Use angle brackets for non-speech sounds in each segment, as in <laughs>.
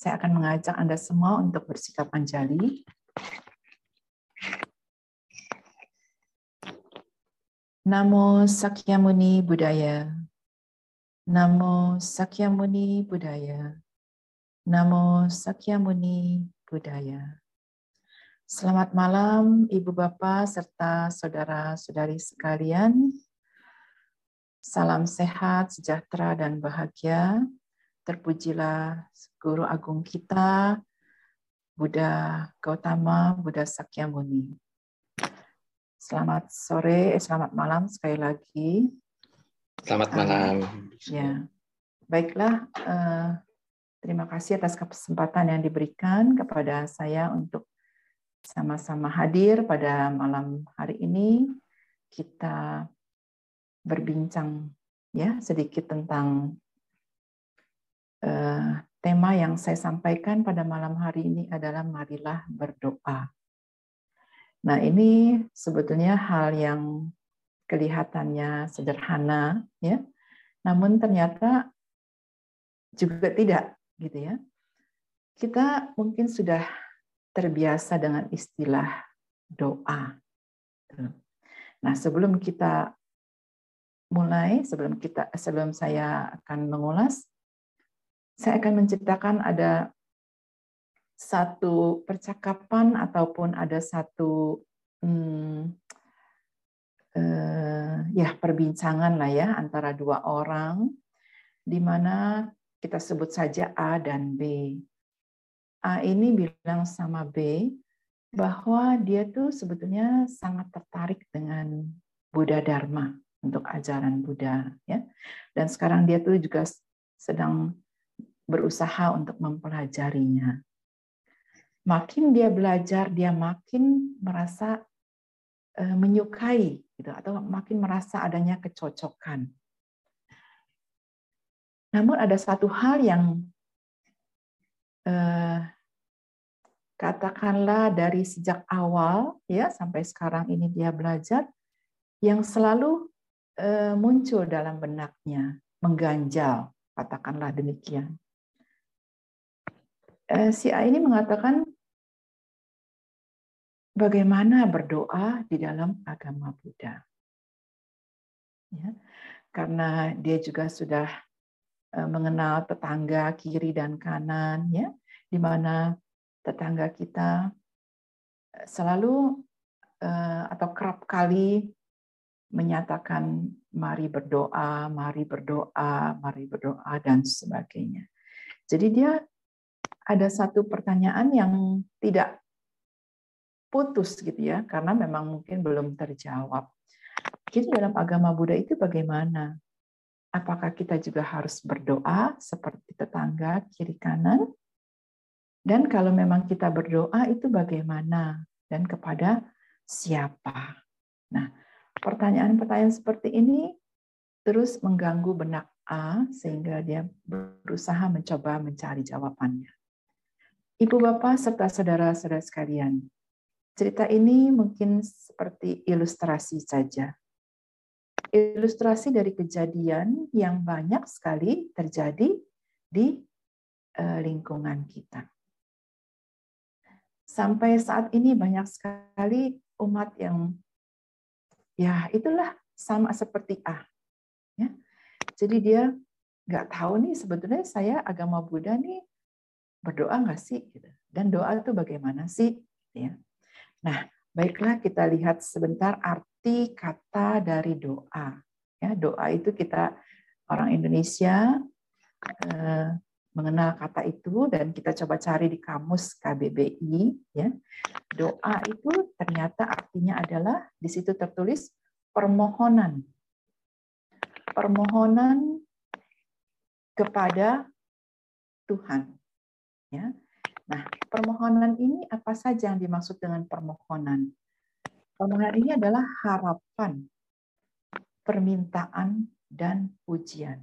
Saya akan mengajak Anda semua untuk bersikap anjali. Namo Sakyamuni Budaya. Namo Sakyamuni Budaya. Namo Sakyamuni Budaya. Selamat malam Ibu Bapak serta saudara-saudari sekalian. Salam sehat, sejahtera, dan bahagia Terpujilah Guru Agung kita, Buddha Gautama, Buddha Sakyamuni. Selamat sore, eh, selamat malam sekali lagi. Selamat malam. ya, baiklah. Uh, terima kasih atas kesempatan yang diberikan kepada saya untuk sama-sama hadir pada malam hari ini. Kita berbincang ya sedikit tentang Eh, tema yang saya sampaikan pada malam hari ini adalah marilah berdoa. Nah, ini sebetulnya hal yang kelihatannya sederhana ya. Namun ternyata juga tidak gitu ya. Kita mungkin sudah terbiasa dengan istilah doa. Nah, sebelum kita mulai, sebelum kita sebelum saya akan mengulas, saya akan menciptakan ada satu percakapan ataupun ada satu hmm, eh, ya perbincangan lah ya antara dua orang di mana kita sebut saja A dan B. A ini bilang sama B bahwa dia tuh sebetulnya sangat tertarik dengan Buddha Dharma untuk ajaran Buddha ya. Dan sekarang dia tuh juga sedang berusaha untuk mempelajarinya. Makin dia belajar, dia makin merasa eh, menyukai gitu atau makin merasa adanya kecocokan. Namun ada satu hal yang eh, katakanlah dari sejak awal ya sampai sekarang ini dia belajar yang selalu eh, muncul dalam benaknya, mengganjal, katakanlah demikian. Eh, si A ini mengatakan bagaimana berdoa di dalam agama Buddha. Ya, karena dia juga sudah eh, mengenal tetangga kiri dan kanan, ya, di mana tetangga kita eh, selalu atau kerap kali menyatakan mari berdoa, mari berdoa, mari berdoa dan sebagainya. Jadi dia ada satu pertanyaan yang tidak putus gitu ya, karena memang mungkin belum terjawab. Jadi dalam agama Buddha itu bagaimana? Apakah kita juga harus berdoa seperti tetangga kiri kanan? Dan kalau memang kita berdoa itu bagaimana? Dan kepada siapa? Nah, pertanyaan-pertanyaan seperti ini terus mengganggu benak A sehingga dia berusaha mencoba mencari jawabannya. Ibu Bapak serta saudara-saudara sekalian, cerita ini mungkin seperti ilustrasi saja. Ilustrasi dari kejadian yang banyak sekali terjadi di eh, lingkungan kita. Sampai saat ini banyak sekali umat yang ya itulah sama seperti A. Ya. Jadi dia nggak tahu nih sebetulnya saya agama Buddha nih berdoa nggak sih? Gitu. Dan doa itu bagaimana sih? Ya. Nah, baiklah kita lihat sebentar arti kata dari doa. Ya, doa itu kita orang Indonesia eh, mengenal kata itu dan kita coba cari di kamus KBBI. Ya, doa itu ternyata artinya adalah di situ tertulis permohonan, permohonan kepada Tuhan. Ya. Nah, permohonan ini apa saja yang dimaksud dengan permohonan? Permohonan ini adalah harapan, permintaan, dan pujian.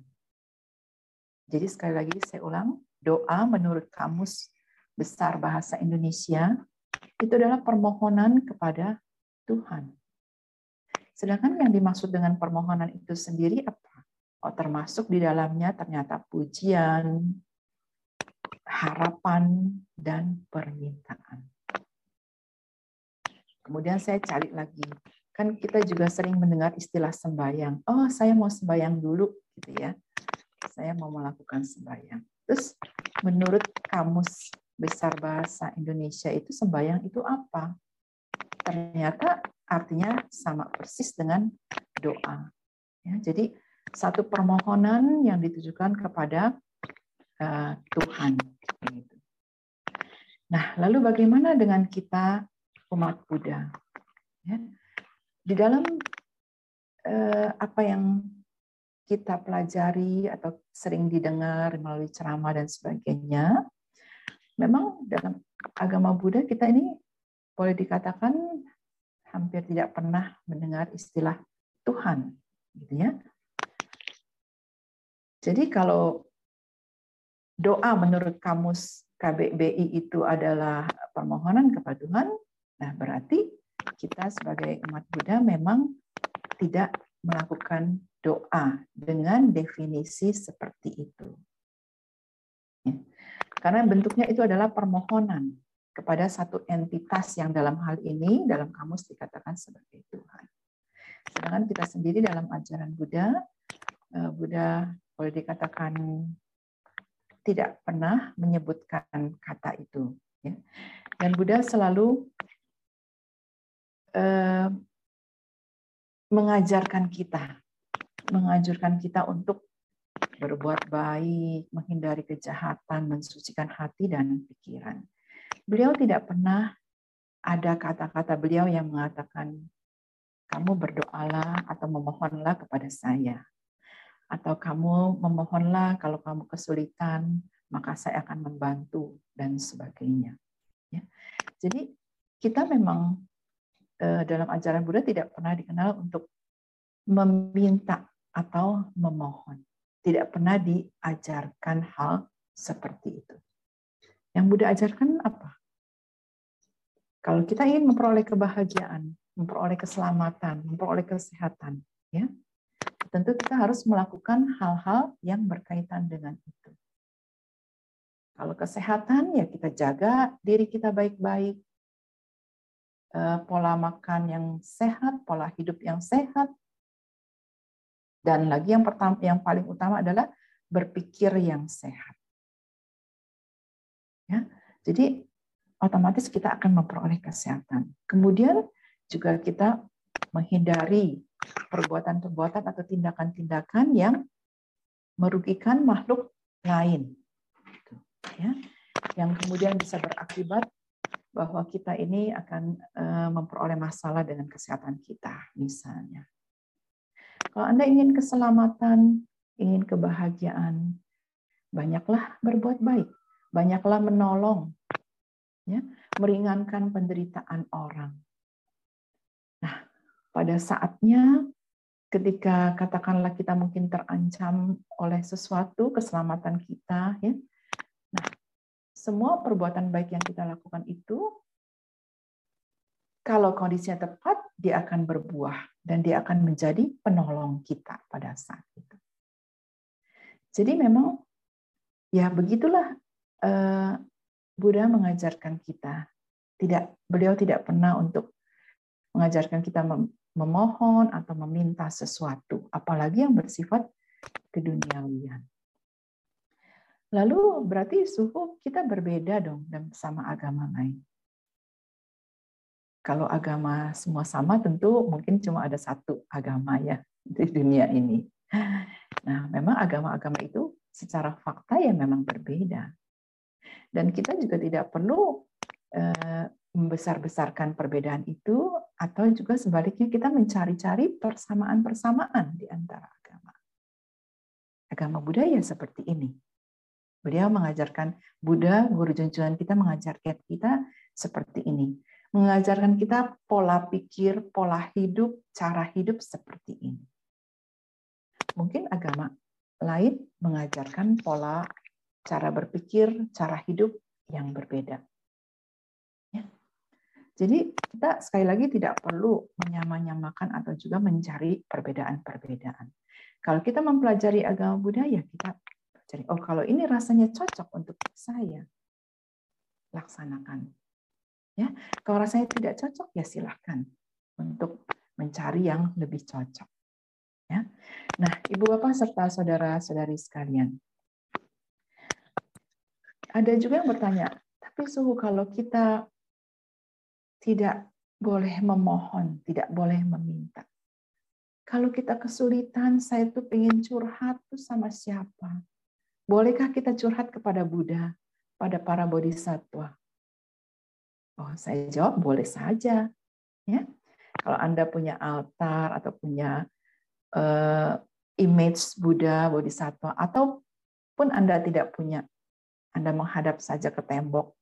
Jadi sekali lagi saya ulang, doa menurut kamus besar bahasa Indonesia itu adalah permohonan kepada Tuhan. Sedangkan yang dimaksud dengan permohonan itu sendiri apa? Oh, termasuk di dalamnya ternyata pujian, harapan dan permintaan. Kemudian saya cari lagi. Kan kita juga sering mendengar istilah sembayang. Oh, saya mau sembayang dulu gitu ya. Saya mau melakukan sembayang. Terus menurut kamus besar bahasa Indonesia itu sembayang itu apa? Ternyata artinya sama persis dengan doa. Ya, jadi satu permohonan yang ditujukan kepada uh, Tuhan. Nah, lalu bagaimana dengan kita umat Buddha? Ya, di dalam uh, apa yang kita pelajari atau sering didengar melalui ceramah dan sebagainya, memang dalam agama Buddha kita ini boleh dikatakan hampir tidak pernah mendengar istilah Tuhan, gitu ya. Jadi kalau doa menurut kamus KBBI itu adalah permohonan kepada Tuhan, nah berarti kita sebagai umat Buddha memang tidak melakukan doa dengan definisi seperti itu. Ya. Karena bentuknya itu adalah permohonan kepada satu entitas yang dalam hal ini dalam kamus dikatakan sebagai Tuhan. Sedangkan kita sendiri dalam ajaran Buddha, eh, Buddha boleh dikatakan tidak pernah menyebutkan kata itu. Ya. Dan Buddha selalu eh, mengajarkan kita, mengajarkan kita untuk berbuat baik, menghindari kejahatan, mensucikan hati dan pikiran. Beliau tidak pernah ada kata-kata beliau yang mengatakan, kamu berdoalah atau memohonlah kepada saya atau kamu memohonlah kalau kamu kesulitan, maka saya akan membantu dan sebagainya. Ya. Jadi kita memang eh, dalam ajaran Buddha tidak pernah dikenal untuk meminta atau memohon. Tidak pernah diajarkan hal seperti itu. Yang Buddha ajarkan apa? Kalau kita ingin memperoleh kebahagiaan, memperoleh keselamatan, memperoleh kesehatan, ya, tentu kita harus melakukan hal-hal yang berkaitan dengan itu. Kalau kesehatan, ya kita jaga diri kita baik-baik, eh, pola makan yang sehat, pola hidup yang sehat, dan lagi yang pertama, yang paling utama adalah berpikir yang sehat. Ya, jadi otomatis kita akan memperoleh kesehatan. Kemudian juga kita menghindari perbuatan-perbuatan atau tindakan-tindakan yang merugikan makhluk lain. Gitu, ya. Yang kemudian bisa berakibat bahwa kita ini akan eh, memperoleh masalah dengan kesehatan kita, misalnya. Kalau Anda ingin keselamatan, ingin kebahagiaan, banyaklah berbuat baik, banyaklah menolong, ya, meringankan penderitaan orang pada saatnya ketika katakanlah kita mungkin terancam oleh sesuatu keselamatan kita ya. Nah semua perbuatan baik yang kita lakukan itu kalau kondisinya tepat dia akan berbuah dan dia akan menjadi penolong kita pada saat itu. Jadi memang ya begitulah eh, Buddha mengajarkan kita. Tidak beliau tidak pernah untuk mengajarkan kita memohon atau meminta sesuatu, apalagi yang bersifat keduniawian. Lalu berarti suhu kita berbeda dong sama agama lain. Kalau agama semua sama tentu mungkin cuma ada satu agama ya di dunia ini. Nah, memang agama-agama itu secara fakta ya memang berbeda. Dan kita juga tidak perlu eh, membesar-besarkan perbedaan itu atau juga sebaliknya kita mencari-cari persamaan-persamaan di antara agama. Agama Buddha ya seperti ini. Beliau mengajarkan Buddha, guru junjungan kita mengajarkan kita seperti ini. Mengajarkan kita pola pikir, pola hidup, cara hidup seperti ini. Mungkin agama lain mengajarkan pola cara berpikir, cara hidup yang berbeda. Jadi kita sekali lagi tidak perlu menyamanyamakan atau juga mencari perbedaan-perbedaan. Kalau kita mempelajari agama Buddha, ya kita Jadi, oh kalau ini rasanya cocok untuk saya, laksanakan. Ya, kalau rasanya tidak cocok ya silahkan untuk mencari yang lebih cocok. Ya. Nah, Ibu Bapak serta saudara-saudari sekalian. Ada juga yang bertanya, tapi suhu kalau kita tidak boleh memohon, tidak boleh meminta. Kalau kita kesulitan, saya tuh pengen curhat tuh sama siapa? Bolehkah kita curhat kepada Buddha, pada para bodhisattva? Oh, saya jawab boleh saja. Ya, kalau Anda punya altar atau punya uh, image Buddha, bodhisattva, ataupun Anda tidak punya, Anda menghadap saja ke tembok.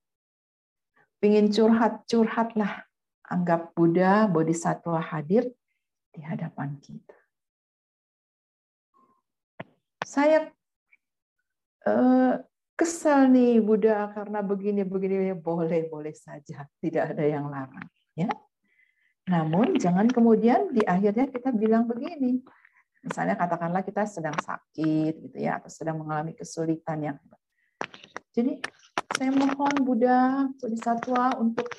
Pingin curhat, curhatlah. Anggap Buddha, bodhisattva hadir di hadapan kita. Saya uh, kesal nih Buddha karena begini begini. Boleh boleh saja. Tidak ada yang larang ya. Namun jangan kemudian di akhirnya kita bilang begini. Misalnya katakanlah kita sedang sakit gitu ya atau sedang mengalami kesulitan yang jadi saya mohon Buddha Bodhisattva untuk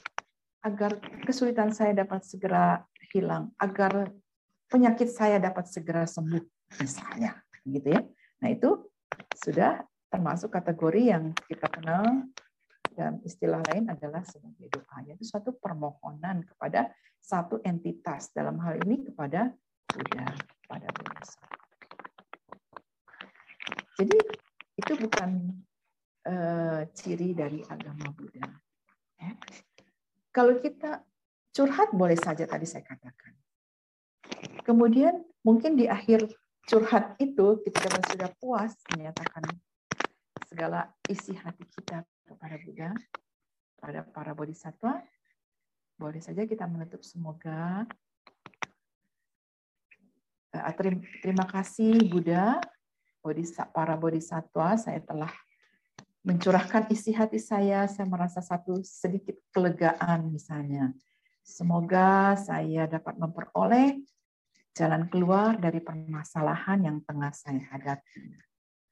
agar kesulitan saya dapat segera hilang agar penyakit saya dapat segera sembuh misalnya gitu ya nah itu sudah termasuk kategori yang kita kenal dan istilah lain adalah sebagai doa. Itu suatu permohonan kepada satu entitas dalam hal ini kepada Buddha, pada Buddha. Jadi itu bukan uh, ciri dari agama Buddha. Ya. Kalau kita curhat boleh saja tadi saya katakan. Kemudian mungkin di akhir curhat itu kita sudah puas menyatakan segala isi hati kita kepada Buddha, pada para bodhisattva, boleh saja kita menutup semoga eh, terima kasih Buddha, para bodhisattva, saya telah mencurahkan isi hati saya, saya merasa satu sedikit kelegaan misalnya. Semoga saya dapat memperoleh jalan keluar dari permasalahan yang tengah saya hadapi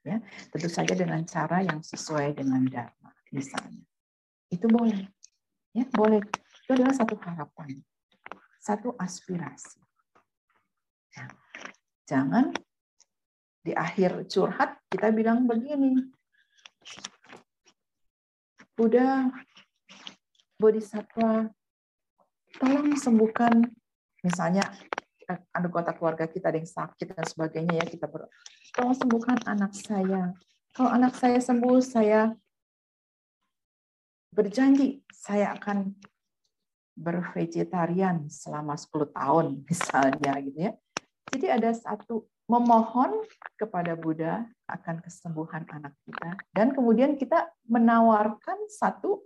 ya. Tentu saja dengan cara yang sesuai dengan dharma misalnya. Itu boleh ya boleh. Itu adalah satu harapan satu aspirasi. Nah, jangan di akhir curhat kita bilang begini Buddha Bodhisattva tolong sembuhkan misalnya anggota keluarga kita ada yang sakit dan sebagainya ya kita ber tolong sembuhkan anak saya. Kalau anak saya sembuh saya berjanji saya akan bervegetarian selama 10 tahun misalnya gitu ya. Jadi ada satu memohon kepada Buddha akan kesembuhan anak kita dan kemudian kita menawarkan satu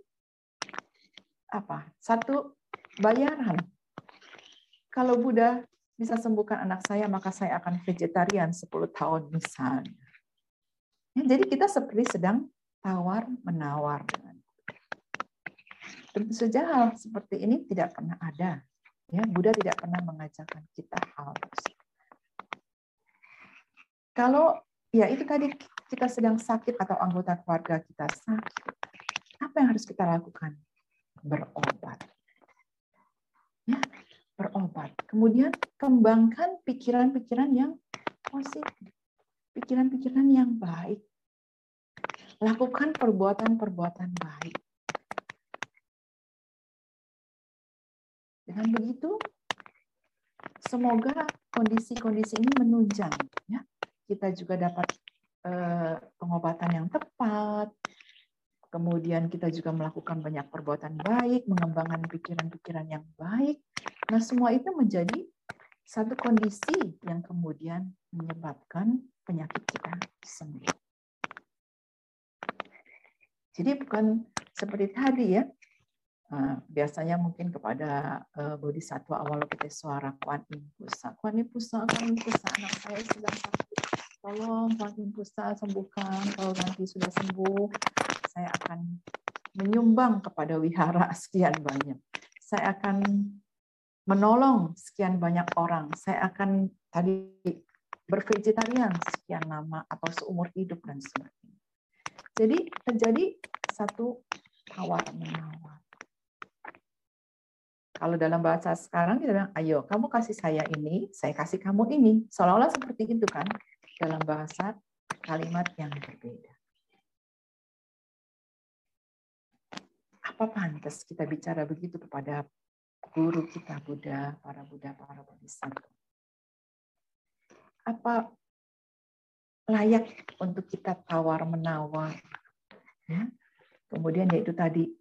apa satu bayaran kalau Buddha bisa sembuhkan anak saya, maka saya akan vegetarian 10 tahun misalnya. Ya, jadi kita seperti sedang tawar-menawar. Tentu saja hal seperti ini tidak pernah ada. Ya, Buddha tidak pernah mengajarkan kita hal tersebut. Kalau ya itu tadi kita sedang sakit atau anggota keluarga kita sakit, apa yang harus kita lakukan? Berobat. Ya, berobat. Kemudian kembangkan pikiran-pikiran yang positif, pikiran-pikiran yang baik. Lakukan perbuatan-perbuatan baik. Dengan begitu, semoga kondisi-kondisi ini menunjang. Ya, kita juga dapat eh, pengobatan yang tepat, Kemudian kita juga melakukan banyak perbuatan baik, mengembangkan pikiran-pikiran yang baik. Nah, semua itu menjadi satu kondisi yang kemudian menyebabkan penyakit kita sembuh. Jadi bukan seperti tadi ya, nah, biasanya mungkin kepada uh, bodhisattva suara Kuan Yin Pusa. Kuan Yin Pusa, Kuan Yin Pusa, anak saya sedang sakit. Tolong Kuan Yin Pusa sembuhkan, kalau nanti sudah sembuh, saya akan menyumbang kepada wihara <laughs> sekian banyak. Saya akan menolong sekian banyak orang. Saya akan tadi bervegetarian sekian lama atau seumur hidup dan sebagainya. Jadi terjadi satu tawar menawar. Kalau dalam bahasa sekarang kita bilang, ayo kamu kasih saya ini, saya kasih kamu ini. Seolah-olah seperti itu kan dalam bahasa kalimat yang berbeda. Apa pantas kita bicara begitu kepada guru kita Buddha, para Buddha, para bodhisattva? Apa layak untuk kita tawar-menawar? Ya? Kemudian yaitu tadi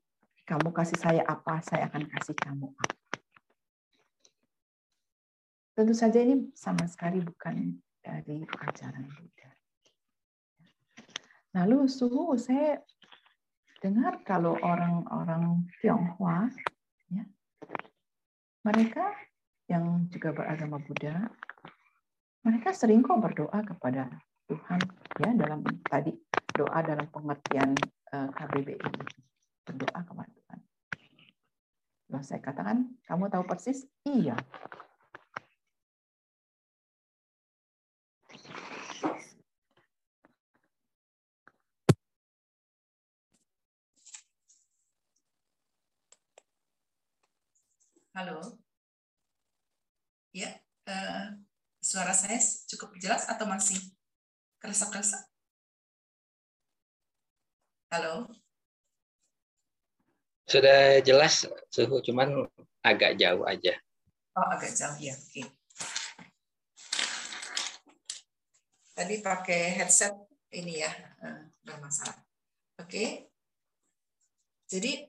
kamu kasih saya apa, saya akan kasih kamu apa. Tentu saja ini sama sekali bukan dari ajaran Buddha. Lalu suhu saya dengar kalau orang-orang Tionghoa, ya, mereka yang juga beragama Buddha, mereka sering kok berdoa kepada Tuhan ya dalam tadi doa dalam pengertian uh, KBBI berdoa kepada Tuhan. Lalu saya katakan, kamu tahu persis? Iya. Halo. Ya, uh, suara saya cukup jelas atau masih kerasa-kerasa? Halo. Sudah jelas suhu, cuman agak jauh aja. Oh, agak jauh ya. Oke. Tadi pakai headset ini ya, enggak eh, masalah. Oke. Jadi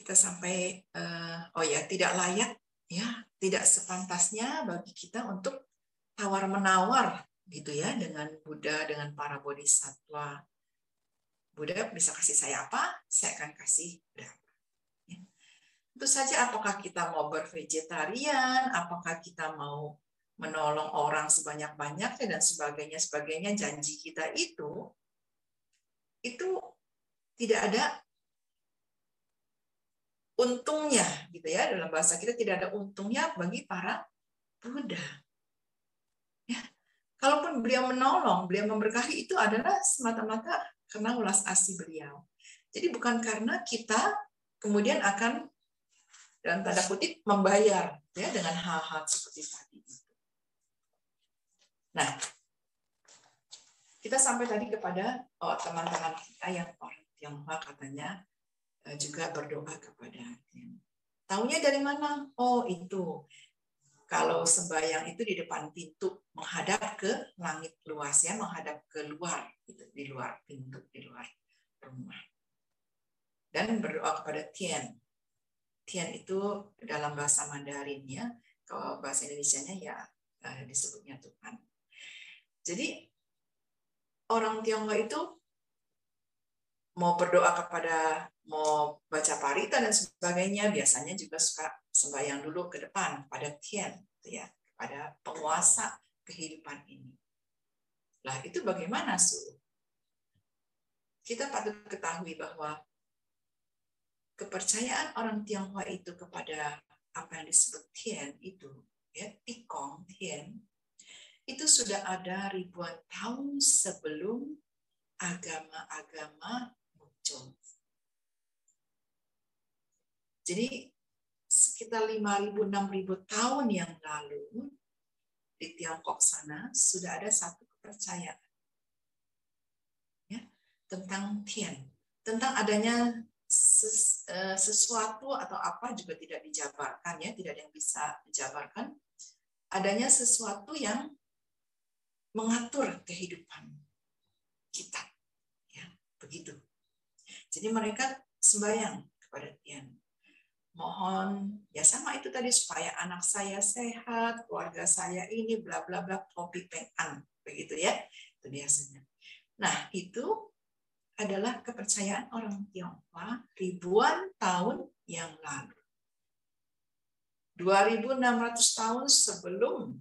kita sampai uh, oh ya, tidak layak ya, tidak sepantasnya bagi kita untuk tawar menawar gitu ya dengan Buddha dengan para bodhisattva Buddha bisa kasih saya apa, saya akan kasih berapa. Ya. Tentu saja apakah kita mau bervegetarian, apakah kita mau menolong orang sebanyak-banyaknya dan sebagainya sebagainya janji kita itu itu tidak ada untungnya gitu ya dalam bahasa kita tidak ada untungnya bagi para Buddha. Ya. Kalaupun beliau menolong, beliau memberkahi itu adalah semata-mata karena ulas asih beliau. Jadi bukan karena kita kemudian akan dalam tanda kutip membayar ya dengan hal-hal seperti tadi itu. Nah, kita sampai tadi kepada oh, teman-teman kita yang orang Tionghoa katanya juga berdoa kepada Taunya dari mana? Oh itu. Kalau sembahyang itu di depan pintu menghadap ke langit luas ya menghadap ke luar gitu, di luar pintu di luar rumah. Dan berdoa kepada Tian Tian itu dalam bahasa Mandarin ya kalau bahasa Indonesia-nya ya eh, disebutnya Tuhan. Jadi orang Tionghoa itu mau berdoa kepada mau baca parita dan sebagainya biasanya juga suka sembahyang dulu ke depan pada Tian, gitu ya, pada penguasa kehidupan ini. Lah itu bagaimana su? Kita patut ketahui bahwa kepercayaan orang Tionghoa itu kepada apa yang disebut Tian itu, ya Tikong Tian, itu sudah ada ribuan tahun sebelum agama-agama muncul. Jadi sekitar 5.000-6.000 tahun yang lalu di Tiongkok sana sudah ada satu kepercayaan ya, tentang Tian, tentang adanya uh, sesuatu atau apa juga tidak dijabarkan ya, tidak ada yang bisa dijabarkan. Adanya sesuatu yang mengatur kehidupan kita, ya begitu. Jadi mereka sembahyang kepada Tian mohon ya sama itu tadi supaya anak saya sehat, keluarga saya ini bla bla bla kopi pengan begitu ya. Itu biasanya. Nah, itu adalah kepercayaan orang Tionghoa ribuan tahun yang lalu. 2600 tahun sebelum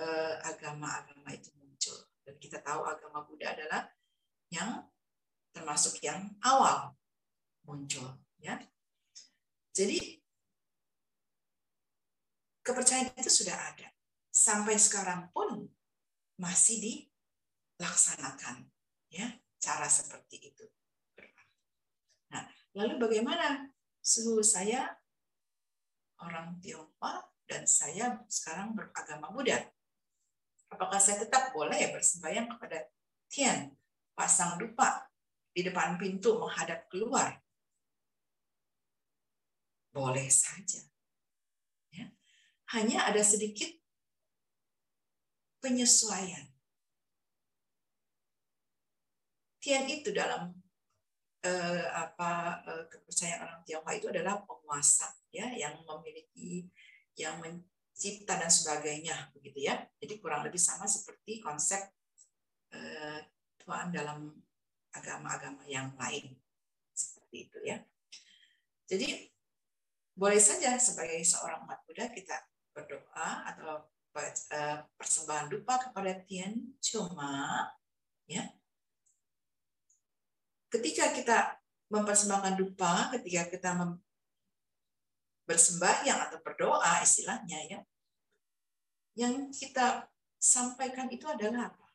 eh, agama-agama itu muncul. Dan kita tahu agama Buddha adalah yang termasuk yang awal muncul ya jadi kepercayaan itu sudah ada sampai sekarang pun masih dilaksanakan ya cara seperti itu. Nah, lalu bagaimana suhu saya orang Tionghoa dan saya sekarang beragama Buddha? Apakah saya tetap boleh bersembahyang kepada Tian, pasang dupa di depan pintu menghadap keluar? Boleh saja. Ya. Hanya ada sedikit penyesuaian. Tian itu dalam uh, apa uh, kepercayaan orang Tionghoa itu adalah penguasa ya yang memiliki yang mencipta dan sebagainya begitu ya. Jadi kurang lebih sama seperti konsep uh, Tuhan dalam agama-agama yang lain seperti itu ya. Jadi boleh saja sebagai seorang umat Buddha kita berdoa atau persembahan dupa kepada Tian cuma ya. Ketika kita mempersembahkan dupa ketika kita mem bersembahyang atau berdoa istilahnya ya yang kita sampaikan itu adalah apa?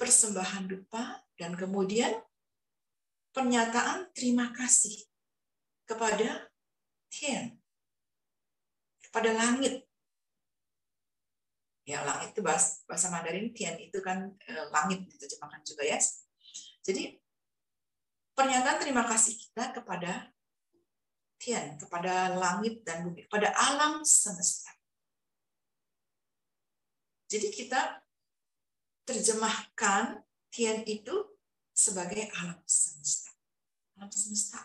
Persembahan dupa dan kemudian pernyataan terima kasih kepada Tian kepada langit. Ya langit itu bahasa, bahasa Mandarin Tian itu kan e, langit diterjemahkan juga ya jadi pernyataan terima kasih kita kepada Tian kepada langit dan bumi kepada alam semesta. Jadi kita terjemahkan Tian itu sebagai alam semesta. Alam semesta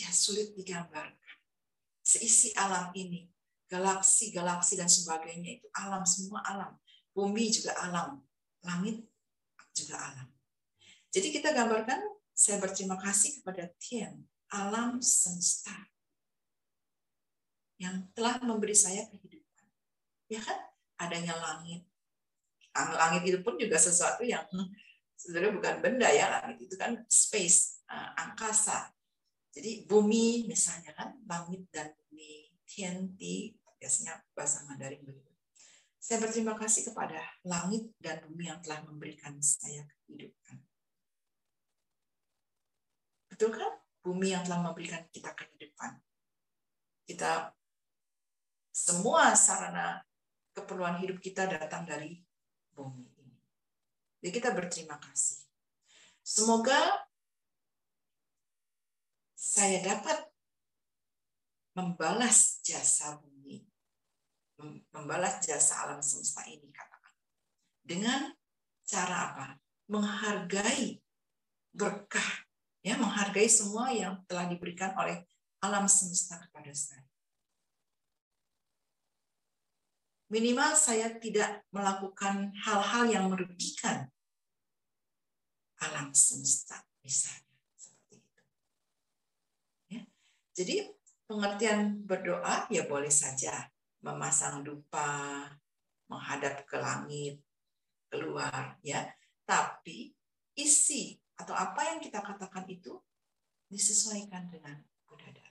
ya sulit digambarkan seisi alam ini galaksi-galaksi dan sebagainya itu alam semua alam. Bumi juga alam, langit juga alam. Jadi kita gambarkan saya berterima kasih kepada Tian, alam semesta yang telah memberi saya kehidupan. Ya kan? Adanya langit. Langit itu pun juga sesuatu yang sebenarnya bukan benda ya, langit itu kan space, eh, angkasa. Jadi bumi misalnya kan, langit dan bumi, tianti, biasanya bahasa Mandarin begitu. Saya berterima kasih kepada langit dan bumi yang telah memberikan saya kehidupan. Betul kan? Bumi yang telah memberikan kita kehidupan. Kita semua sarana keperluan hidup kita datang dari bumi ini. Jadi kita berterima kasih. Semoga saya dapat membalas jasa bumi membalas jasa alam semesta ini katakan. Dengan cara apa? Menghargai berkah, ya, menghargai semua yang telah diberikan oleh alam semesta kepada saya. Minimal saya tidak melakukan hal-hal yang merugikan alam semesta, misalnya seperti itu. Ya. Jadi pengertian berdoa ya boleh saja memasang dupa, menghadap ke langit, keluar ya. Tapi isi atau apa yang kita katakan itu disesuaikan dengan Buddha.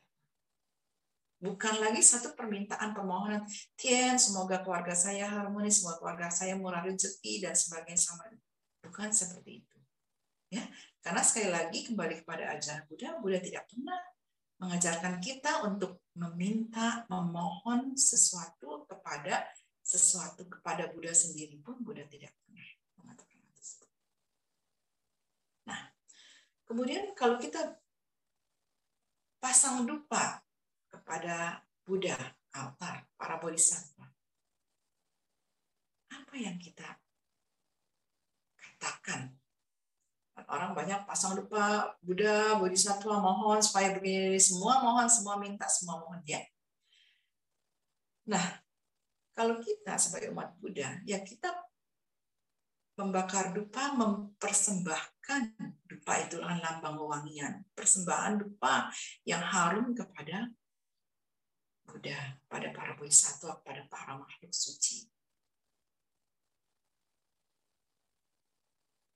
Bukan lagi satu permintaan permohonan, Tien, semoga keluarga saya harmonis, semoga keluarga saya murah rezeki dan sebagainya sama. Bukan seperti itu. Ya, karena sekali lagi kembali kepada ajaran Buddha, Buddha tidak pernah mengajarkan kita untuk meminta, memohon sesuatu kepada sesuatu kepada Buddha sendiri pun Buddha tidak pernah mengatakan hal tersebut. Nah, kemudian kalau kita pasang dupa kepada Buddha, altar, para bodhisattva, apa yang kita katakan orang banyak pasang lupa Buddha, Bodhisattva mohon supaya begini semua mohon, semua minta, semua mohon ya. Nah, kalau kita sebagai umat Buddha, ya kita membakar dupa, mempersembahkan dupa itu lambang wewangian, persembahan dupa yang harum kepada Buddha, pada para bodhisattva, pada para makhluk suci.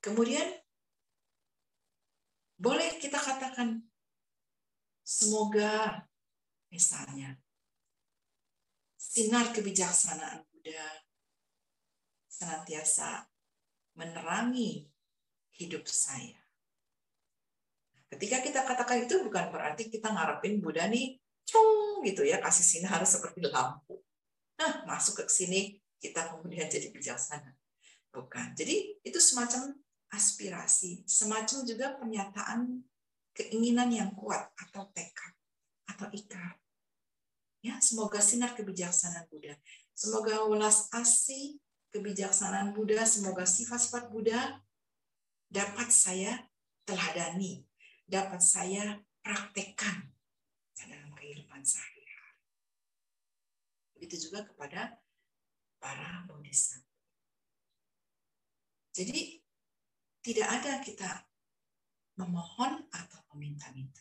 Kemudian boleh kita katakan, semoga misalnya sinar kebijaksanaan Buddha senantiasa menerangi hidup saya. Ketika kita katakan itu bukan berarti kita ngarepin Buddha nih cung gitu ya kasih sinar seperti lampu. Nah, masuk ke sini kita kemudian jadi bijaksana. Bukan. Jadi itu semacam aspirasi, semacam juga pernyataan keinginan yang kuat atau tekad atau ikrar. Ya, semoga sinar kebijaksanaan Buddha, semoga welas asih kebijaksanaan Buddha, semoga sifat-sifat Buddha dapat saya teladani, dapat saya praktekkan dalam kehidupan sehari-hari. Begitu juga kepada para bodhisattva. Jadi tidak ada kita memohon atau meminta-minta.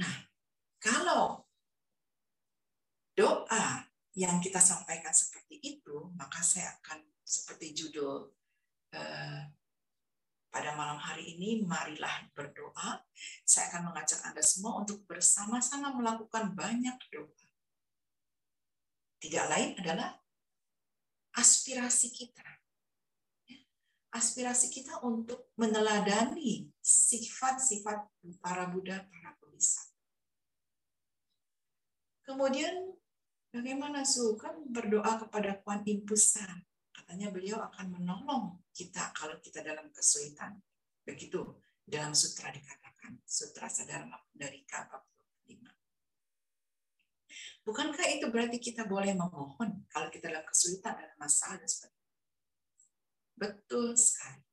Nah, kalau doa yang kita sampaikan seperti itu, maka saya akan seperti judul eh, pada malam hari ini, marilah berdoa. Saya akan mengajak Anda semua untuk bersama-sama melakukan banyak doa. Tidak lain adalah aspirasi kita. Aspirasi kita untuk meneladani sifat-sifat para Buddha, para Bodhisattva. Kemudian bagaimana Su? Kan berdoa kepada Kuan Pusat. Katanya beliau akan menolong kita kalau kita dalam kesulitan. Begitu dalam sutra dikatakan, sutra sadar dari K 45. Bukankah itu berarti kita boleh memohon kalau kita dalam kesulitan, dalam masalah dan sebagainya? Betul sekali.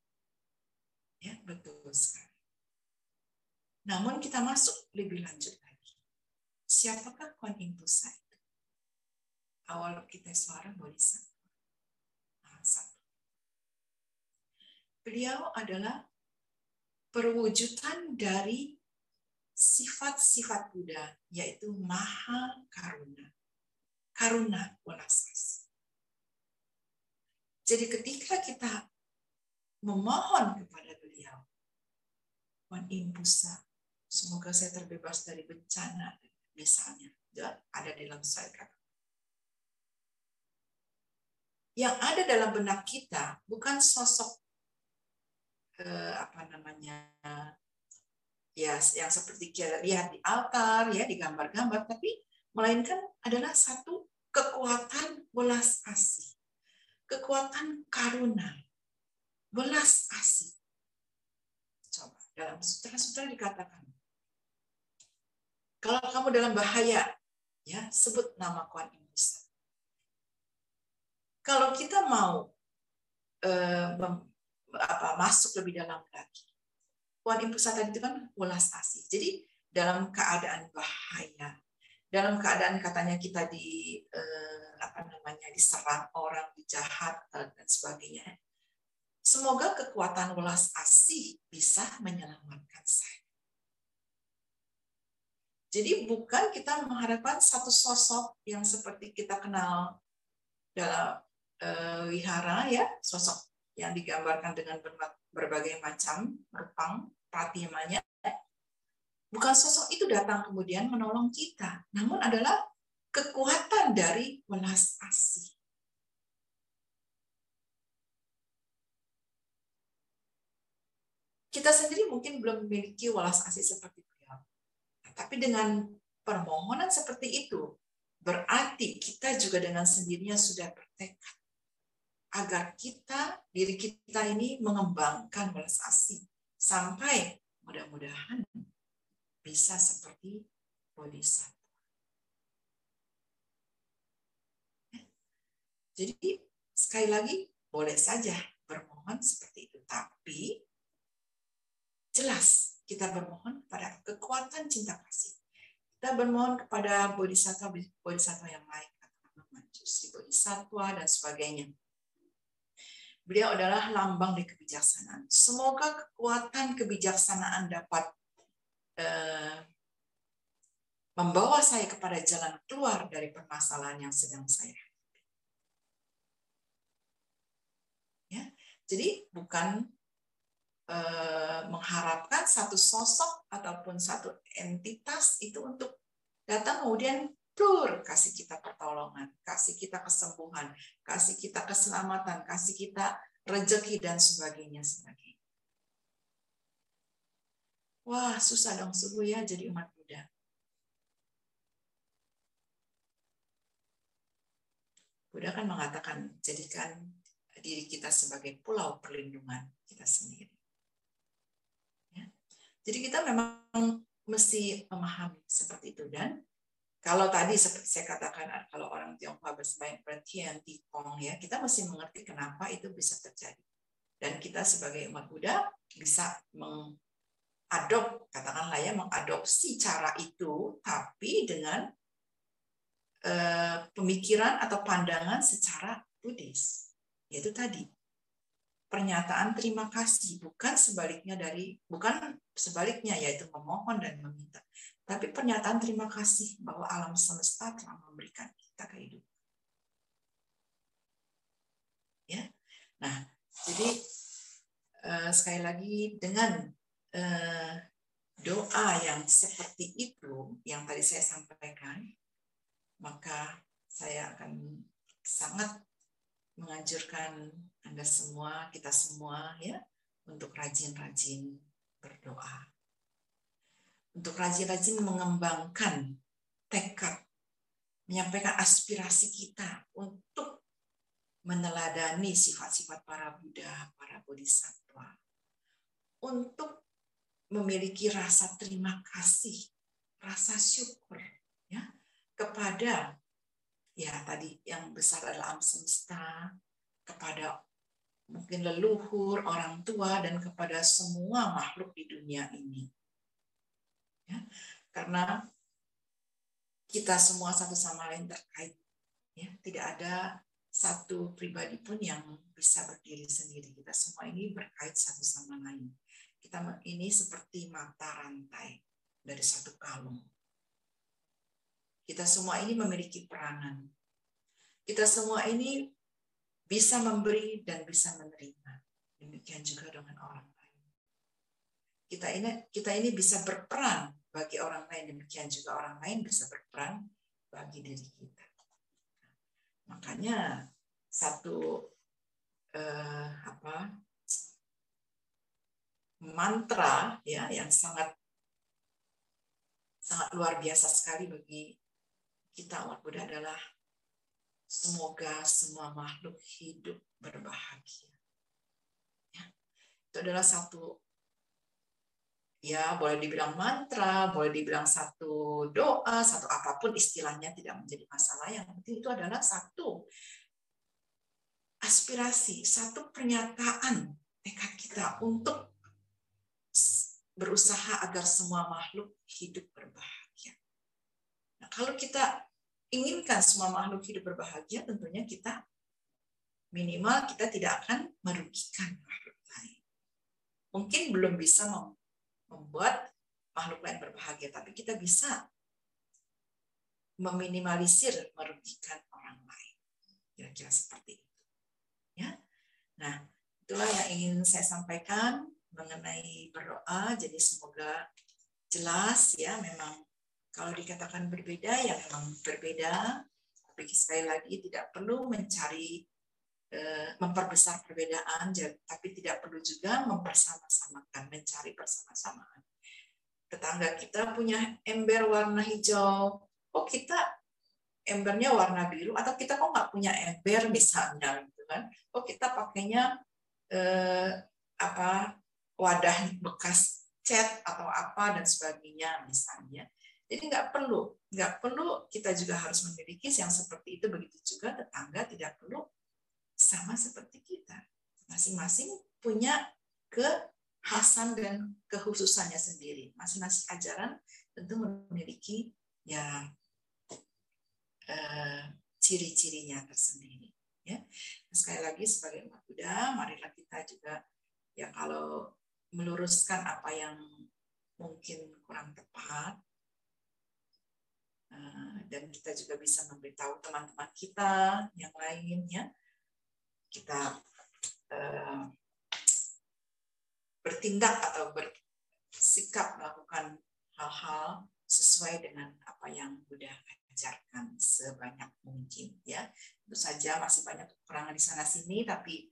Ya, betul sekali. Namun kita masuk lebih lanjut lagi. Siapakah Kuan itu? Awal kita seorang bodhisattva. Nah, satu. Beliau adalah perwujudan dari sifat-sifat Buddha, yaitu maha karuna. Karuna asih. Jadi ketika kita memohon kepada beliau, Impusa, semoga saya terbebas dari bencana, misalnya, ada dalam saya. Yang ada dalam benak kita bukan sosok eh, apa namanya ya yang seperti kita lihat di altar ya di gambar-gambar tapi melainkan adalah satu kekuatan belas asih kekuatan karuna belas asih coba dalam sutra-sutra dikatakan kalau kamu dalam bahaya ya sebut nama Kuan Yin kalau kita mau eh, apa masuk lebih dalam lagi. Puan Ibu tadi itu kan ulas asih. Jadi dalam keadaan bahaya, dalam keadaan katanya kita di eh, apa namanya diserang orang, dijahat dan sebagainya. Semoga kekuatan ulas asih bisa menyelamatkan saya. Jadi bukan kita mengharapkan satu sosok yang seperti kita kenal dalam uh, wihara ya, sosok yang digambarkan dengan berbagai macam rupang pratimanya bukan sosok itu datang kemudian menolong kita namun adalah kekuatan dari welas asih. Kita sendiri mungkin belum memiliki welas asih seperti beliau. Tapi dengan permohonan seperti itu berarti kita juga dengan sendirinya sudah bertekad agar kita, diri kita ini mengembangkan belas asih sampai mudah-mudahan bisa seperti bodhisattva. Jadi sekali lagi boleh saja bermohon seperti itu, tapi jelas kita bermohon pada kekuatan cinta kasih. Kita bermohon kepada bodhisattva bodhisattva yang lain, katakanlah majusi bodhisattva dan sebagainya Beliau adalah lambang dari kebijaksanaan. Semoga kekuatan kebijaksanaan dapat eh, membawa saya kepada jalan keluar dari permasalahan yang sedang saya Ya, jadi bukan eh, mengharapkan satu sosok ataupun satu entitas itu untuk datang kemudian tur kasih kita pertolongan, kasih kita kesembuhan, kasih kita keselamatan, kasih kita rezeki dan sebagainya sebagainya. Wah, susah dong subuh ya jadi umat Buddha. Buddha kan mengatakan jadikan diri kita sebagai pulau perlindungan kita sendiri. Ya. Jadi kita memang mesti memahami seperti itu dan kalau tadi seperti saya katakan kalau orang Tionghoa bersembahyang perhatian tikong ya kita mesti mengerti kenapa itu bisa terjadi dan kita sebagai umat Buddha bisa mengadop katakanlah ya mengadopsi cara itu tapi dengan eh, pemikiran atau pandangan secara Buddhis. Yaitu tadi pernyataan terima kasih bukan sebaliknya dari bukan sebaliknya yaitu memohon dan meminta. Tapi pernyataan terima kasih bahwa alam semesta telah memberikan kita kehidupan. Ya, nah jadi uh, sekali lagi dengan uh, doa yang seperti itu yang tadi saya sampaikan, maka saya akan sangat menganjurkan Anda semua, kita semua ya, untuk rajin-rajin berdoa. Untuk rajin-rajin mengembangkan tekad, menyampaikan aspirasi kita untuk meneladani sifat-sifat para Buddha, para Bodhisattva, untuk memiliki rasa terima kasih, rasa syukur ya kepada ya tadi yang besar adalah alam semesta, kepada mungkin leluhur, orang tua, dan kepada semua makhluk di dunia ini. Ya karena kita semua satu sama lain terkait ya tidak ada satu pribadi pun yang bisa berdiri sendiri. Kita semua ini berkait satu sama lain kita ini seperti mata rantai dari satu kalung. Kita semua ini memiliki peranan. Kita semua ini bisa memberi dan bisa menerima. Demikian juga dengan orang lain. Kita ini kita ini bisa berperan bagi orang lain. Demikian juga orang lain bisa berperan bagi diri kita. Makanya satu eh, apa mantra ya yang sangat sangat luar biasa sekali bagi kita umat Buddha adalah semoga semua makhluk hidup berbahagia. Ya, itu adalah satu ya boleh dibilang mantra, boleh dibilang satu doa, satu apa pun istilahnya tidak menjadi masalah. Yang penting itu adalah satu aspirasi, satu pernyataan tekad kita untuk berusaha agar semua makhluk hidup berbahagia. Nah, kalau kita inginkan semua makhluk hidup berbahagia, tentunya kita minimal kita tidak akan merugikan makhluk lain. Mungkin belum bisa membuat makhluk lain berbahagia, tapi kita bisa meminimalisir merugikan orang lain. Kira-kira seperti itu. Ya. Nah, itulah yang ingin saya sampaikan mengenai berdoa. Jadi semoga jelas ya memang kalau dikatakan berbeda ya memang berbeda. Tapi sekali lagi tidak perlu mencari Eh, memperbesar perbedaan, tapi tidak perlu juga mempersama-samakan, mencari persamaan. Tetangga kita punya ember warna hijau, oh kita embernya warna biru, atau kita kok nggak punya ember misalnya, gitu kan? Oh kita pakainya eh, apa wadah bekas cat atau apa dan sebagainya misalnya. Jadi nggak perlu, nggak perlu kita juga harus memiliki yang seperti itu. Begitu juga tetangga tidak perlu sama seperti kita. Masing-masing punya kekhasan dan kekhususannya sendiri. Masing-masing ajaran tentu memiliki ya eh, ciri-cirinya tersendiri. Ya. Sekali lagi sebagai umat Buddha, marilah kita juga ya kalau meluruskan apa yang mungkin kurang tepat eh, dan kita juga bisa memberitahu teman-teman kita yang lainnya kita uh, bertindak atau bersikap melakukan hal-hal sesuai dengan apa yang Buddha ajarkan sebanyak mungkin ya. Tentu saja masih banyak kekurangan di sana sini tapi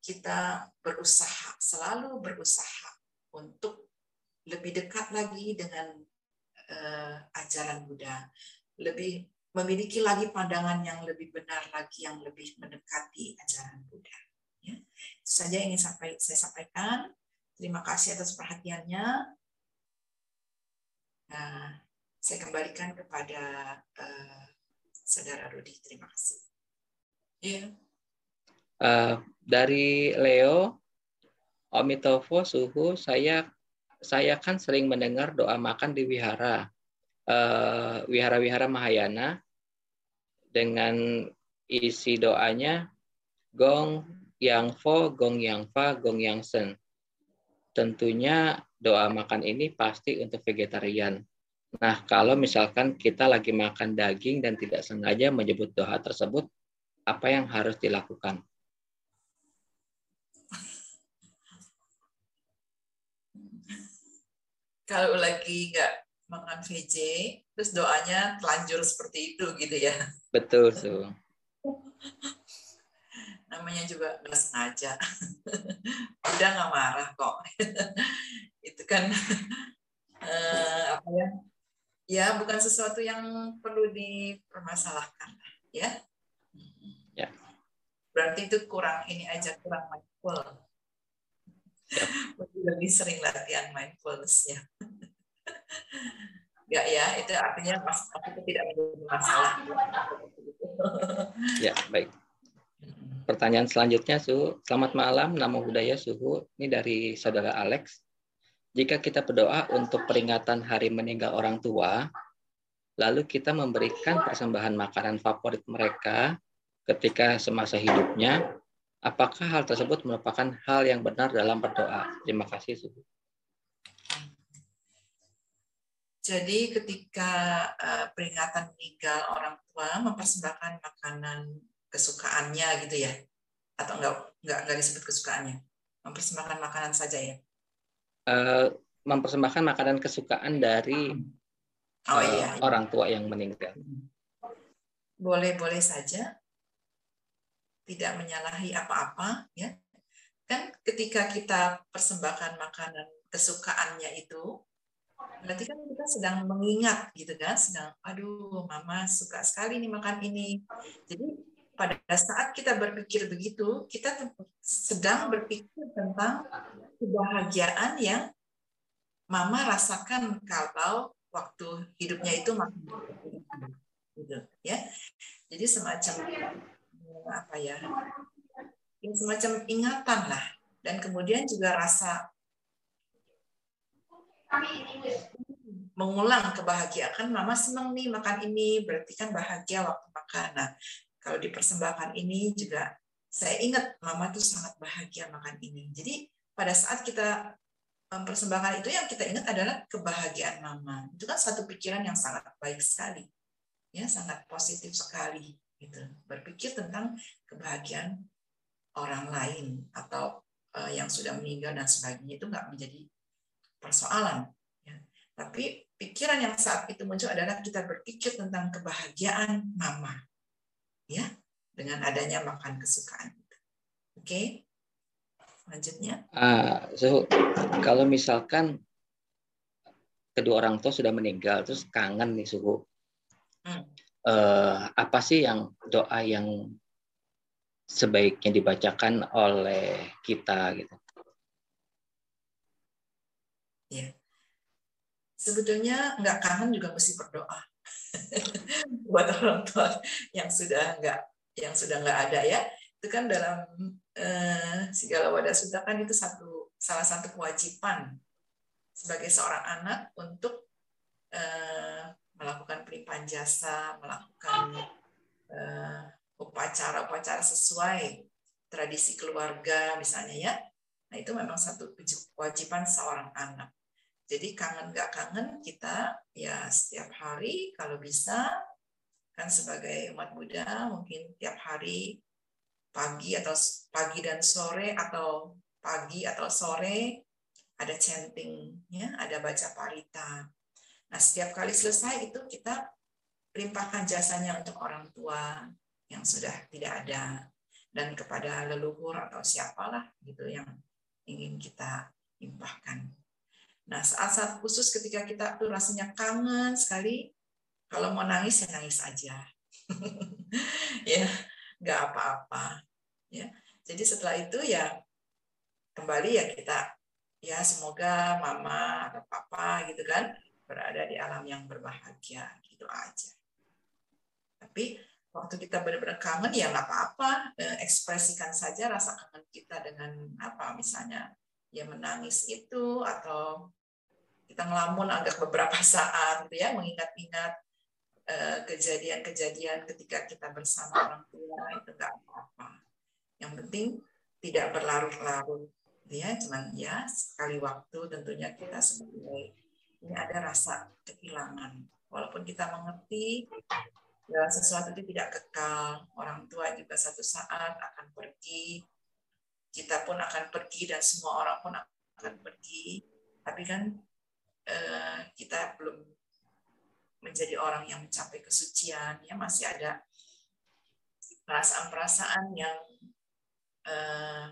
kita berusaha selalu berusaha untuk lebih dekat lagi dengan uh, ajaran Buddha, lebih memiliki lagi pandangan yang lebih benar lagi yang lebih mendekati ajaran Buddha. Ya. Itu saja yang ingin sampai, saya sampaikan. Terima kasih atas perhatiannya. Nah, saya kembalikan kepada uh, saudara Rudi. Terima kasih. Iya. Uh, dari Leo, Omitovo suhu, saya saya kan sering mendengar doa makan di wihara, uh, wihara-wihara Mahayana, dengan isi doanya Gong Yang Fo, Gong Yang Fa, Gong Yang Sen. Tentunya doa makan ini pasti untuk vegetarian. Nah, kalau misalkan kita lagi makan daging dan tidak sengaja menyebut doa tersebut, apa yang harus dilakukan? Kalau lagi nggak makan VJ, terus doanya telanjur seperti itu gitu ya? Betul, tuh. <laughs> Namanya juga nggak sengaja. <laughs> Udah nggak marah kok. <laughs> itu kan eh, apa ya? ya bukan sesuatu yang perlu dipermasalahkan ya ya berarti itu kurang ini aja kurang mindful. <laughs> lebih sering latihan mindfulness ya Enggak <laughs> ya itu artinya mas itu tidak menjadi masalah. Ya baik. Pertanyaan selanjutnya su. Selamat malam namo budaya suhu. Ini dari saudara Alex. Jika kita berdoa untuk peringatan hari meninggal orang tua, lalu kita memberikan persembahan makanan favorit mereka ketika semasa hidupnya, apakah hal tersebut merupakan hal yang benar dalam berdoa? Terima kasih, Suhu. Jadi ketika uh, peringatan meninggal orang tua mempersembahkan makanan kesukaannya gitu ya, atau enggak enggak enggak disebut kesukaannya, mempersembahkan makanan saja ya? uh, mempersembahkan makanan kesukaan dari oh, iya, iya. orang tua yang meninggal. Boleh-boleh saja, tidak menyalahi apa-apa, ya. Kan ketika kita persembahkan makanan kesukaannya itu, berarti kan kita sedang mengingat gitu kan, sedang, aduh, mama suka sekali nih makan ini. Jadi pada saat kita berpikir begitu, kita sedang berpikir tentang kebahagiaan yang mama rasakan kalau waktu hidupnya itu makin gitu ya jadi semacam apa ya ini semacam ingatan lah dan kemudian juga rasa mengulang kebahagiaan mama senang nih makan ini berarti kan bahagia waktu makan nah kalau dipersembahkan ini juga saya ingat mama tuh sangat bahagia makan ini jadi pada saat kita mempersembahkan itu yang kita ingat adalah kebahagiaan mama. Itu kan satu pikiran yang sangat baik sekali. Ya, sangat positif sekali gitu. Berpikir tentang kebahagiaan orang lain atau uh, yang sudah meninggal dan sebagainya itu nggak menjadi persoalan. Ya. Tapi pikiran yang saat itu muncul adalah kita berpikir tentang kebahagiaan mama. Ya, dengan adanya makan kesukaan. Oke. Okay? Selanjutnya. Uh, so, kalau misalkan kedua orang tua sudah meninggal, terus kangen nih suhu. Hmm. Uh, apa sih yang doa yang sebaiknya dibacakan oleh kita gitu? Ya. Sebetulnya nggak kangen juga mesti berdoa <laughs> buat orang tua yang sudah nggak yang sudah nggak ada ya itu kan dalam eh, segala wadah sudah kan itu satu salah satu kewajiban sebagai seorang anak untuk eh, melakukan pelimpahan jasa, melakukan eh, upacara-upacara sesuai tradisi keluarga misalnya ya. Nah itu memang satu kewajiban seorang anak. Jadi kangen nggak kangen kita ya setiap hari kalau bisa kan sebagai umat Buddha mungkin tiap hari pagi atau pagi dan sore atau pagi atau sore ada chanting ya ada baca parita Nah, setiap kali selesai itu kita limpahkan jasanya untuk orang tua yang sudah tidak ada dan kepada leluhur atau siapalah gitu yang ingin kita limpahkan. Nah, saat-saat khusus ketika kita tuh rasanya kangen sekali, kalau mau nangis ya nangis aja. <laughs> ya, nggak apa-apa. Ya. Jadi setelah itu ya kembali ya kita ya semoga mama atau papa gitu kan berada di alam yang berbahagia gitu aja. Tapi waktu kita benar-benar kangen ya nggak apa-apa, eh, ekspresikan saja rasa kangen kita dengan apa misalnya ya menangis itu atau kita ngelamun agak beberapa saat gitu ya mengingat-ingat eh, kejadian-kejadian ketika kita bersama orang tua itu nggak apa-apa. Yang penting tidak berlarut-larut ya cuman ya sekali waktu tentunya kita sebagai ini ada rasa kehilangan. Walaupun kita mengerti ya sesuatu itu tidak kekal orang tua juga satu saat akan pergi kita pun akan pergi dan semua orang pun akan pergi. Tapi kan eh, kita belum menjadi orang yang mencapai kesucian ya masih ada perasaan-perasaan yang eh,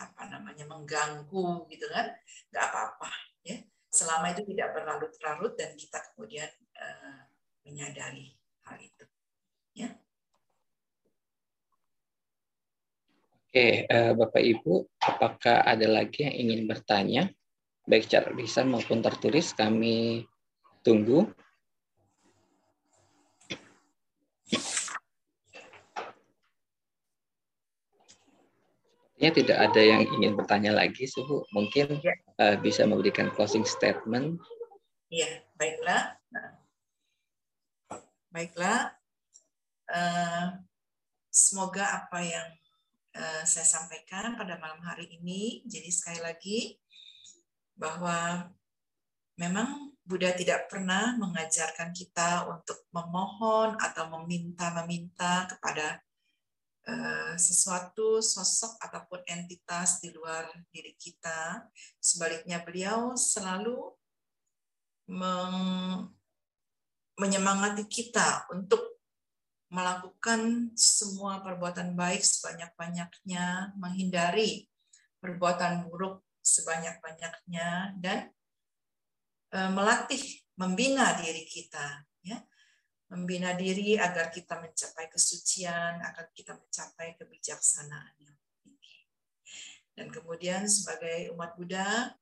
apa namanya mengganggu gitu kan? Nggak apa-apa ya selama itu tidak berlarut-larut dan kita kemudian uh, menyadari hal itu ya Oke, uh, Bapak Ibu, apakah ada lagi yang ingin bertanya? Baik secara lisan maupun tertulis, kami tunggu. Sepertinya tidak ada yang ingin bertanya lagi, Suhu. Mungkin ya. uh, bisa memberikan closing statement. Iya, baiklah. Nah, baiklah. Uh, semoga apa yang uh, saya sampaikan pada malam hari ini, jadi sekali lagi bahwa memang Buddha tidak pernah mengajarkan kita untuk memohon atau meminta-meminta kepada sesuatu sosok ataupun entitas di luar diri kita. Sebaliknya beliau selalu menyemangati kita untuk melakukan semua perbuatan baik sebanyak-banyaknya, menghindari perbuatan buruk sebanyak-banyaknya, dan eh, melatih, membina diri kita. Membina diri agar kita mencapai kesucian, agar kita mencapai kebijaksanaan yang tinggi. Dan kemudian sebagai umat Buddha,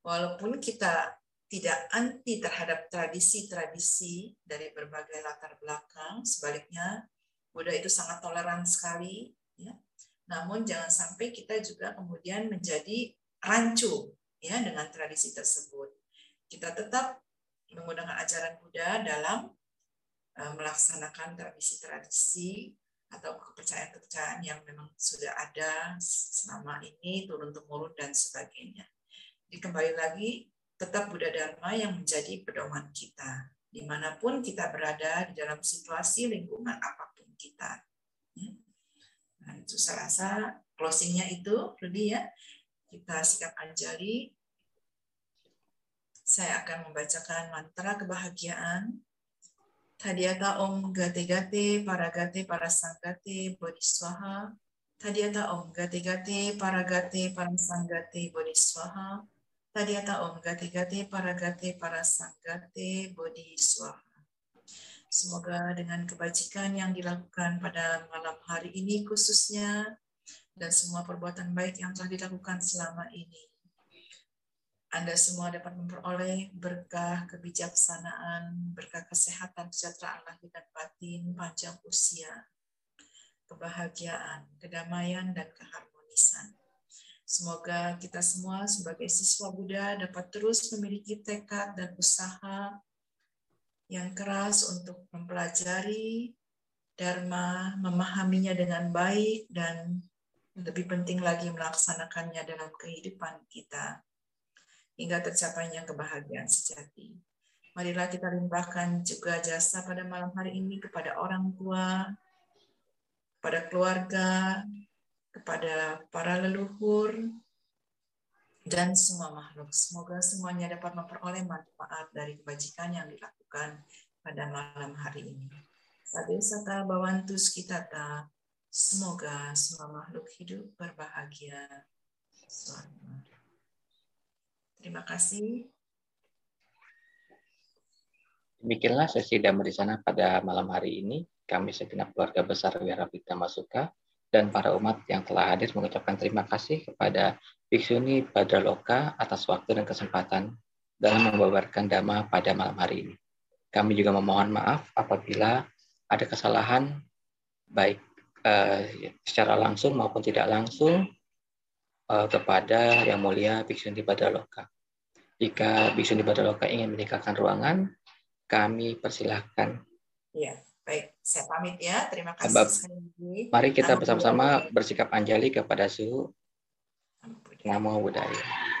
walaupun kita tidak anti terhadap tradisi-tradisi dari berbagai latar belakang, sebaliknya Buddha itu sangat toleran sekali, ya. Namun jangan sampai kita juga kemudian menjadi rancu ya dengan tradisi tersebut. Kita tetap menggunakan ajaran Buddha dalam Eh, melaksanakan tradisi-tradisi atau kepercayaan-kepercayaan yang memang sudah ada selama ini turun temurun dan sebagainya. Jadi kembali lagi tetap Buddha Dharma yang menjadi pedoman kita di mana pun kita berada di dalam situasi lingkungan apa pun kita. Ya. Nah, itu saya rasa closingnya itu, Rudy ya. Kita sikap anjali. Saya akan membacakan mantra kebahagiaan Tadiata Om Gate Gate Paragate Parasangate Bodhiswaha. Tadiata Om Gate Gate Paragate Parasangate Bodhiswaha. Tadiata Om Gate Gate Paragate Parasangate Bodhiswaha. Semoga dengan kebajikan yang dilakukan pada malam hari ini khususnya dan semua perbuatan baik yang telah dilakukan selama ini anda semua dapat memperoleh berkah kebijaksanaan, berkah kesehatan, kesejahteraan lahir dan batin, panjang usia, kebahagiaan, kedamaian, dan keharmonisan. Semoga kita semua sebagai siswa Buddha dapat terus memiliki tekad dan usaha yang keras untuk mempelajari Dharma, memahaminya dengan baik, dan lebih penting lagi melaksanakannya dalam kehidupan kita hingga tercapainya kebahagiaan sejati. Marilah kita limpahkan juga jasa pada malam hari ini kepada orang tua, kepada keluarga, kepada para leluhur, dan semua makhluk. Semoga semuanya dapat memperoleh manfaat dari kebajikan yang dilakukan pada malam hari ini. Sadesata bawantus kita ta. Semoga semua makhluk hidup berbahagia. Terima kasih. Demikianlah sesi damai di sana pada malam hari ini. Kami segenap keluarga besar Wira Pita Masuka dan para umat yang telah hadir mengucapkan terima kasih kepada Bhiksuni Badraloka atas waktu dan kesempatan dalam membabarkan dhamma pada malam hari ini. Kami juga memohon maaf apabila ada kesalahan baik uh, secara langsung maupun tidak langsung uh, kepada Yang Mulia Bhiksuni Badraloka. Jika Bhiksuni Badraloka ingin meninggalkan ruangan, kami persilahkan. Ya, baik. Saya pamit ya. Terima kasih Abab. Mari kita bersama-sama bersikap anjali kepada suhu. Namo Buddhaya.